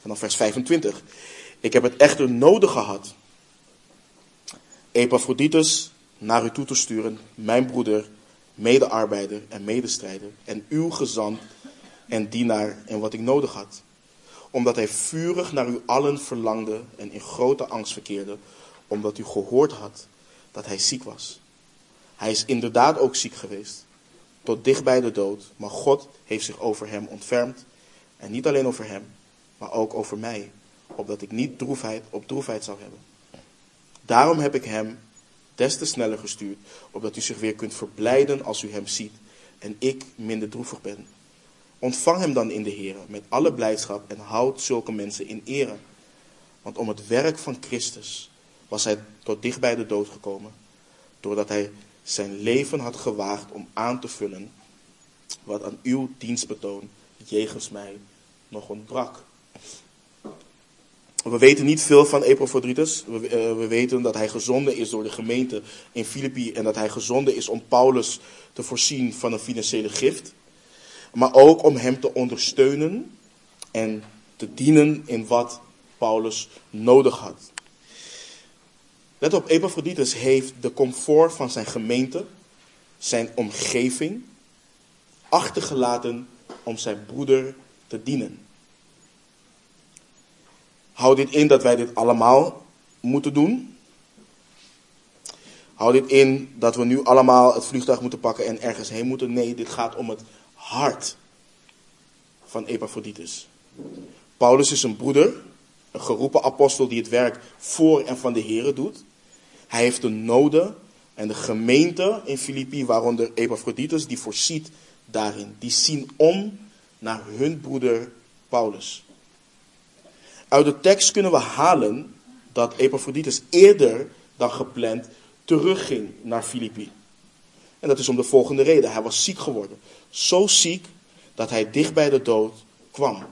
Vanaf vers 25. Ik heb het echter nodig gehad Epaphroditus naar u toe te sturen, mijn broeder, medearbeider en medestrijder, en uw gezant en dienaar en wat ik nodig had omdat hij vurig naar u allen verlangde en in grote angst verkeerde, omdat u gehoord had dat hij ziek was. Hij is inderdaad ook ziek geweest, tot dicht bij de dood, maar God heeft zich over hem ontfermd. En niet alleen over hem, maar ook over mij, opdat ik niet droefheid op droefheid zou hebben. Daarom heb ik hem des te sneller gestuurd, opdat u zich weer kunt verblijden als u hem ziet en ik minder droevig ben. Ontvang hem dan in de Heer met alle blijdschap en houd zulke mensen in ere. Want om het werk van Christus was hij tot dicht bij de dood gekomen, doordat hij zijn leven had gewaagd om aan te vullen wat aan uw dienstbetoon jegens mij nog ontbrak. We weten niet veel van Epaphroditus. We, uh, we, weten dat hij gezonden is door de gemeente in Filippi en dat hij gezonden is om Paulus te voorzien van een financiële gift. Maar ook om hem te ondersteunen en te dienen in wat Paulus nodig had. Let op, Epaphroditus heeft de comfort van zijn gemeente, zijn omgeving, achtergelaten om zijn broeder te dienen. Houd dit in dat wij dit allemaal moeten doen? Houd dit in dat we nu allemaal het vliegtuig moeten pakken en ergens heen moeten? Nee, dit gaat om het hart van Epaphroditus. Paulus is een broeder, een geroepen apostel die het werk voor en van de Here doet. Hij heeft de noden en de gemeente in Filippi, waaronder Epaphroditus, die voorziet daarin. Die zien om naar hun broeder Paulus. Uit de tekst kunnen we halen dat Epaphroditus eerder dan gepland terugging naar Filippi. En dat is om de volgende reden. Hij was ziek geworden. Zo ziek dat hij dicht bij de dood kwam.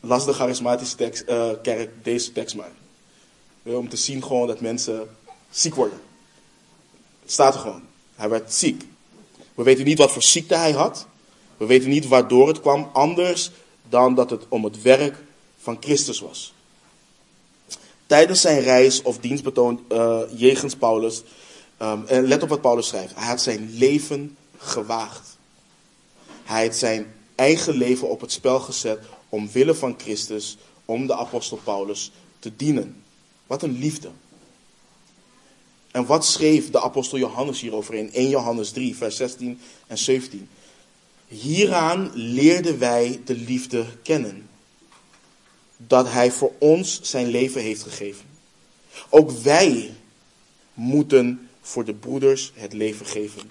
Las de charismatische tekst, uh, kerk deze tekst maar. Om te zien gewoon dat mensen ziek worden. Het staat er gewoon. Hij werd ziek. We weten niet wat voor ziekte hij had. We weten niet waardoor het kwam, anders dan dat het om het werk van Christus was. Tijdens zijn reis of dienstbetoon uh, jegens Paulus, um, en let op wat Paulus schrijft, hij had zijn leven gewaagd. Hij had zijn eigen leven op het spel gezet omwille van Christus, om de apostel Paulus te dienen. Wat een liefde. En wat schreef de apostel Johannes hierover in 1 Johannes 3, vers 16 en 17? Hieraan leerden wij de liefde kennen. Dat hij voor ons zijn leven heeft gegeven. Ook wij moeten voor de broeders het leven geven.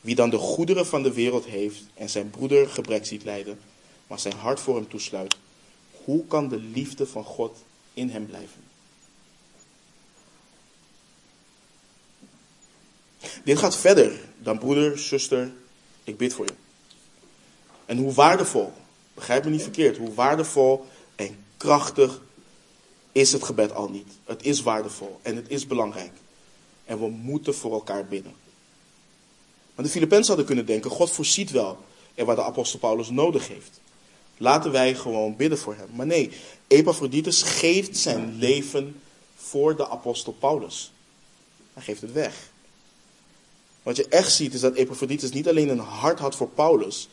Wie dan de goederen van de wereld heeft en zijn broeder gebrek ziet lijden, maar zijn hart voor hem toesluit, hoe kan de liefde van God in hem blijven? Dit gaat verder dan broeder, zuster, ik bid voor je. En hoe waardevol, begrijp me niet verkeerd, hoe waardevol krachtig is het gebed al niet. Het is waardevol en het is belangrijk. En we moeten voor elkaar bidden. Maar de Filippenzen hadden kunnen denken, God voorziet wel en wat de apostel Paulus nodig heeft. Laten wij gewoon bidden voor hem. Maar nee, Epaphroditus geeft zijn leven voor de apostel Paulus. Hij geeft het weg. Wat je echt ziet is dat Epaphroditus niet alleen een hart had voor Paulus,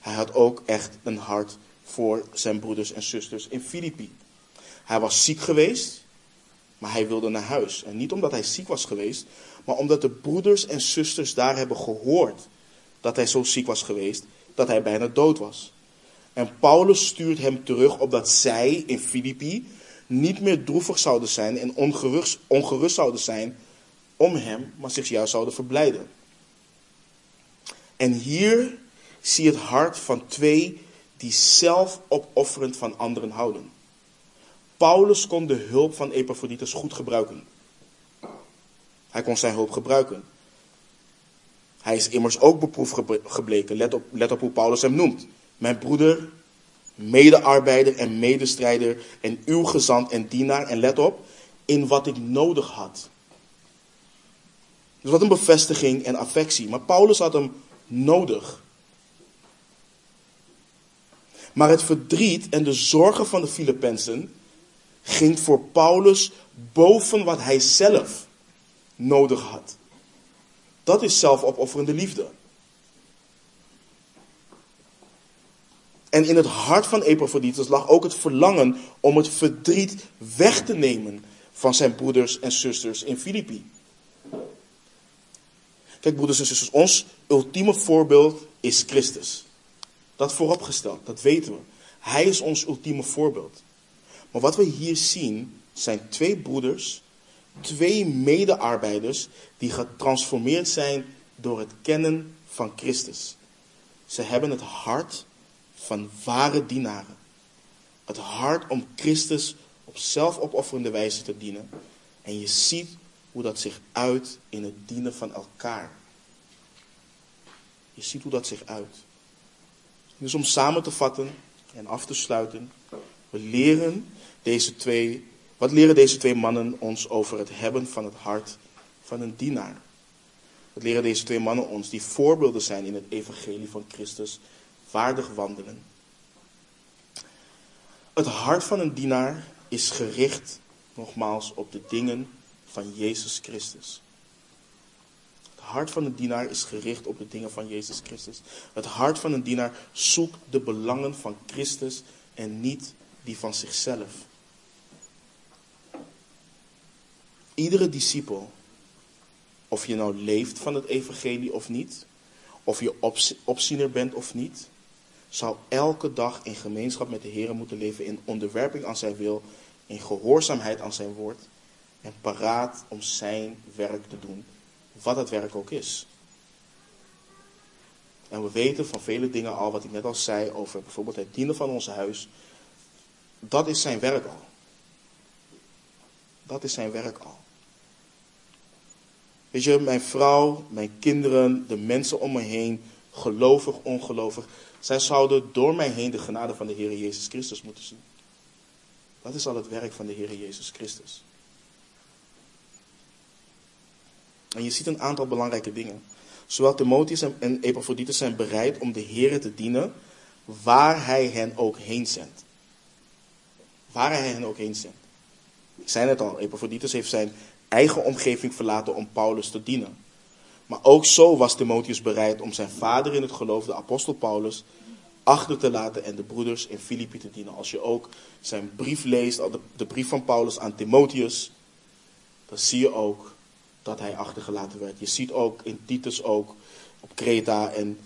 hij had ook echt een hart voor zijn broeders en zusters in Filippi. Hij was ziek geweest, maar hij wilde naar huis. En niet omdat hij ziek was geweest, maar omdat de broeders en zusters daar hebben gehoord dat hij zo ziek was geweest, dat hij bijna dood was. En Paulus stuurt hem terug opdat zij in Filippi niet meer droevig zouden zijn en ongerust, ongerust zouden zijn om hem, maar zich juist zouden verblijden. En hier zie je het hart van twee die zelf opofferend van anderen houden. Paulus kon de hulp van Epaphroditus goed gebruiken. Hij kon zijn hulp gebruiken. Hij is immers ook beproefd gebleken. Let op, let op hoe Paulus hem noemt. Mijn broeder, medearbeider en medestrijder en uw gezant en dienaar. En let op, in wat ik nodig had. Dus wat een bevestiging en affectie. Maar Paulus had hem nodig. Maar het verdriet en de zorgen van de Filippenzen ging voor Paulus boven wat hij zelf nodig had. Dat is zelfopofferende liefde. En in het hart van Epaphroditus lag ook het verlangen om het verdriet weg te nemen van zijn broeders en zusters in Filippi. Kijk, broeders en zusters, ons ultieme voorbeeld is Christus. Dat vooropgesteld, dat weten we. Hij is ons ultieme voorbeeld. Maar wat we hier zien zijn twee broeders, twee medearbeiders die getransformeerd zijn door het kennen van Christus. Ze hebben het hart van ware dienaren. Het hart om Christus op zelfopofferende wijze te dienen. En je ziet hoe dat zich uit in het dienen van elkaar. Je ziet hoe dat zich uit. Dus om samen te vatten en af te sluiten, we leren deze twee, wat leren deze twee mannen ons over het hebben van het hart van een dienaar? Wat leren deze twee mannen ons die voorbeelden zijn in het evangelie van Christus waardig wandelen? Het hart van een dienaar is gericht, nogmaals, op de dingen van Jezus Christus. Het hart van een dienaar is gericht op de dingen van Jezus Christus. Het hart van een dienaar zoekt de belangen van Christus en niet die van zichzelf. Iedere discipel, of je nou leeft van het evangelie of niet, of je opziener bent of niet, zou elke dag in gemeenschap met de Heer moeten leven in onderwerping aan zijn wil, in gehoorzaamheid aan zijn woord en paraat om zijn werk te doen, wat het werk ook is. En we weten van vele dingen al, wat ik net al zei, over bijvoorbeeld het dienen van ons huis. Dat is zijn werk al. Dat is zijn werk al. Weet je, mijn vrouw, mijn kinderen, de mensen om me heen, gelovig, ongelovig, zij zouden door mij heen de genade van de Heer Jezus Christus moeten zien. Dat is al het werk van de Heer Jezus Christus. En je ziet een aantal belangrijke dingen. Zowel Timotheus en Epaphroditus zijn bereid om de Heer te dienen waar hij hen ook heen zendt. Waar hij hen ook heen zendt. Ik zei net al, Epaphroditus heeft zijn eigen omgeving verlaten om Paulus te dienen. Maar ook zo was Timotheus bereid om zijn vader in het geloof, de apostel Paulus, achter te laten en de broeders in Filippi te dienen. Als je ook zijn brief leest, de brief van Paulus aan Timotheus, dan zie je ook dat hij achtergelaten werd. Je ziet ook in Titus ook op Kreta en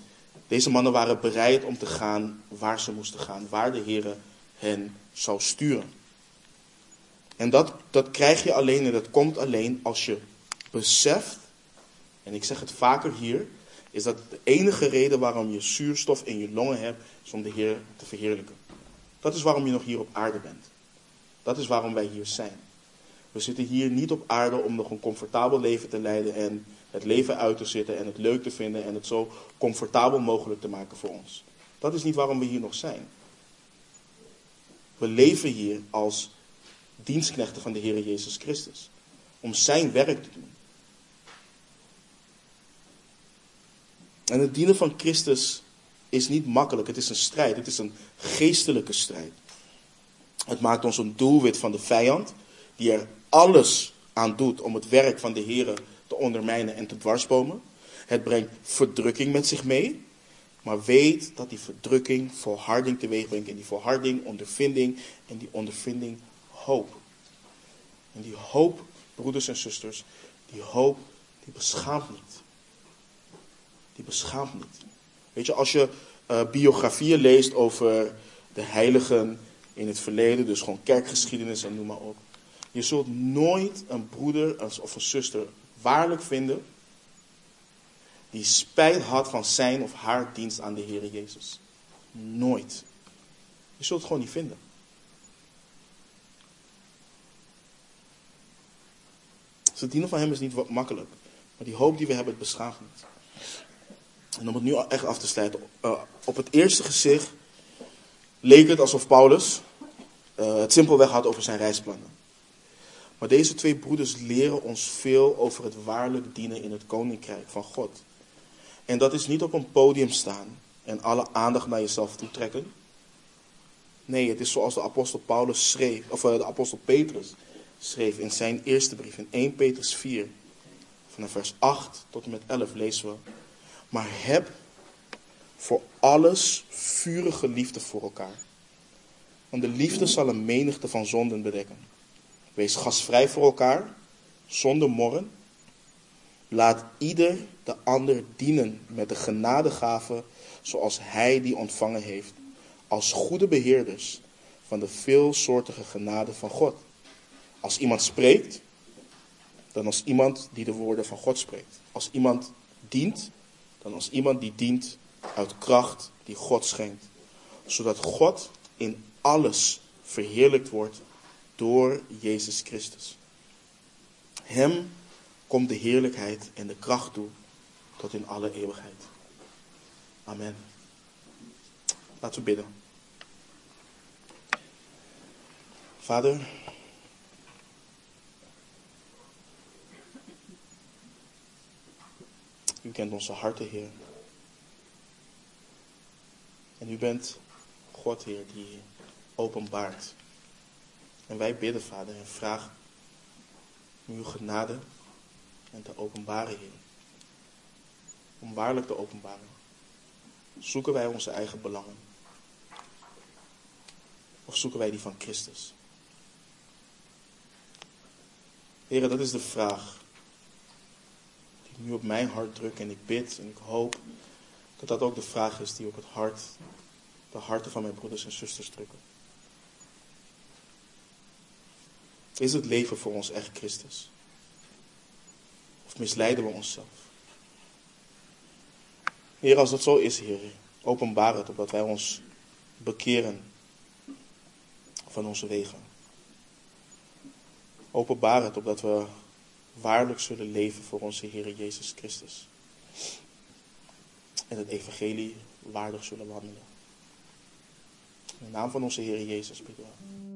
deze mannen waren bereid om te gaan waar ze moesten gaan, waar de Heer hen zou sturen. En dat, dat krijg je alleen en dat komt alleen als je beseft, en ik zeg het vaker hier, is dat de enige reden waarom je zuurstof in je longen hebt, is om de Heer te verheerlijken. Dat is waarom je nog hier op aarde bent. Dat is waarom wij hier zijn. We zitten hier niet op aarde om nog een comfortabel leven te leiden en het leven uit te zitten en het leuk te vinden en het zo comfortabel mogelijk te maken voor ons. Dat is niet waarom we hier nog zijn. We leven hier als dienstknechten van de Heer Jezus Christus. Om zijn werk te doen. En het dienen van Christus is niet makkelijk. Het is een strijd. Het is een geestelijke strijd. Het maakt ons een doelwit van de vijand, die er alles aan doet om het werk van de Heer te ondermijnen en te dwarsbomen. Het brengt verdrukking met zich mee. Maar weet dat die verdrukking volharding teweeg brengt. En die volharding ondervinding. En die ondervinding hoop. En die hoop, broeders en zusters, die hoop, die beschaamt niet. Die beschaamt niet. Weet je, als je uh, biografieën leest over de heiligen in het verleden, dus gewoon kerkgeschiedenis en noem maar op. Je zult nooit een broeder of een zuster waarlijk vinden die spijt had van zijn of haar dienst aan de Heer Jezus. Nooit. Je zult het gewoon niet vinden. Dus het dienen van hem is niet makkelijk. Maar die hoop die we hebben, het beschaamt niet. En om het nu echt af te sluiten. Uh, op het eerste gezicht leek het alsof Paulus uh, het simpelweg had over zijn reisplannen. Maar deze twee broeders leren ons veel over het waarlijk dienen in het koninkrijk van God. En dat is niet op een podium staan en alle aandacht naar jezelf toetrekken. Nee, het is zoals de apostel Paulus schreef, of eh, de apostel Petrus schreef in zijn eerste brief, in 1 Petrus 4, van vers 8 tot en met 11 lezen we. Maar heb voor alles vurige liefde voor elkaar. Want de liefde zal een menigte van zonden bedekken. Wees gastvrij voor elkaar, zonder morren. Laat ieder de ander dienen met de genadegave zoals hij die ontvangen heeft, als goede beheerders van de veelsoortige genade van God. Als iemand spreekt, dan als iemand die de woorden van God spreekt. Als iemand dient, dan als iemand die dient uit kracht die God schenkt. Zodat God in alles verheerlijkt wordt door Jezus Christus. Hem komt de heerlijkheid en de kracht toe tot in alle eeuwigheid. Amen. Laten we bidden. Vader, u kent onze harten, Heer. En u bent God, Heer, die openbaart. En wij bidden, Vader, en vragen uw genade en te openbaren, Heer. Om waarlijk te openbaren. Zoeken wij onze eigen belangen? Of zoeken wij die van Christus? Heren, dat is de vraag die nu op mijn hart drukt en ik bid en ik hoop dat dat ook de vraag is die op het hart, de harten van mijn broeders en zusters drukken. Is het leven voor ons echt Christus? Of misleiden we onszelf? Heer, als dat zo is, Heer, openbaar het opdat wij ons bekeren van onze wegen. Openbaar het opdat we waarlijk zullen leven voor onze Heer Jezus Christus. En het evangelie waardig zullen wandelen. In de naam van onze Heer Jezus bidden.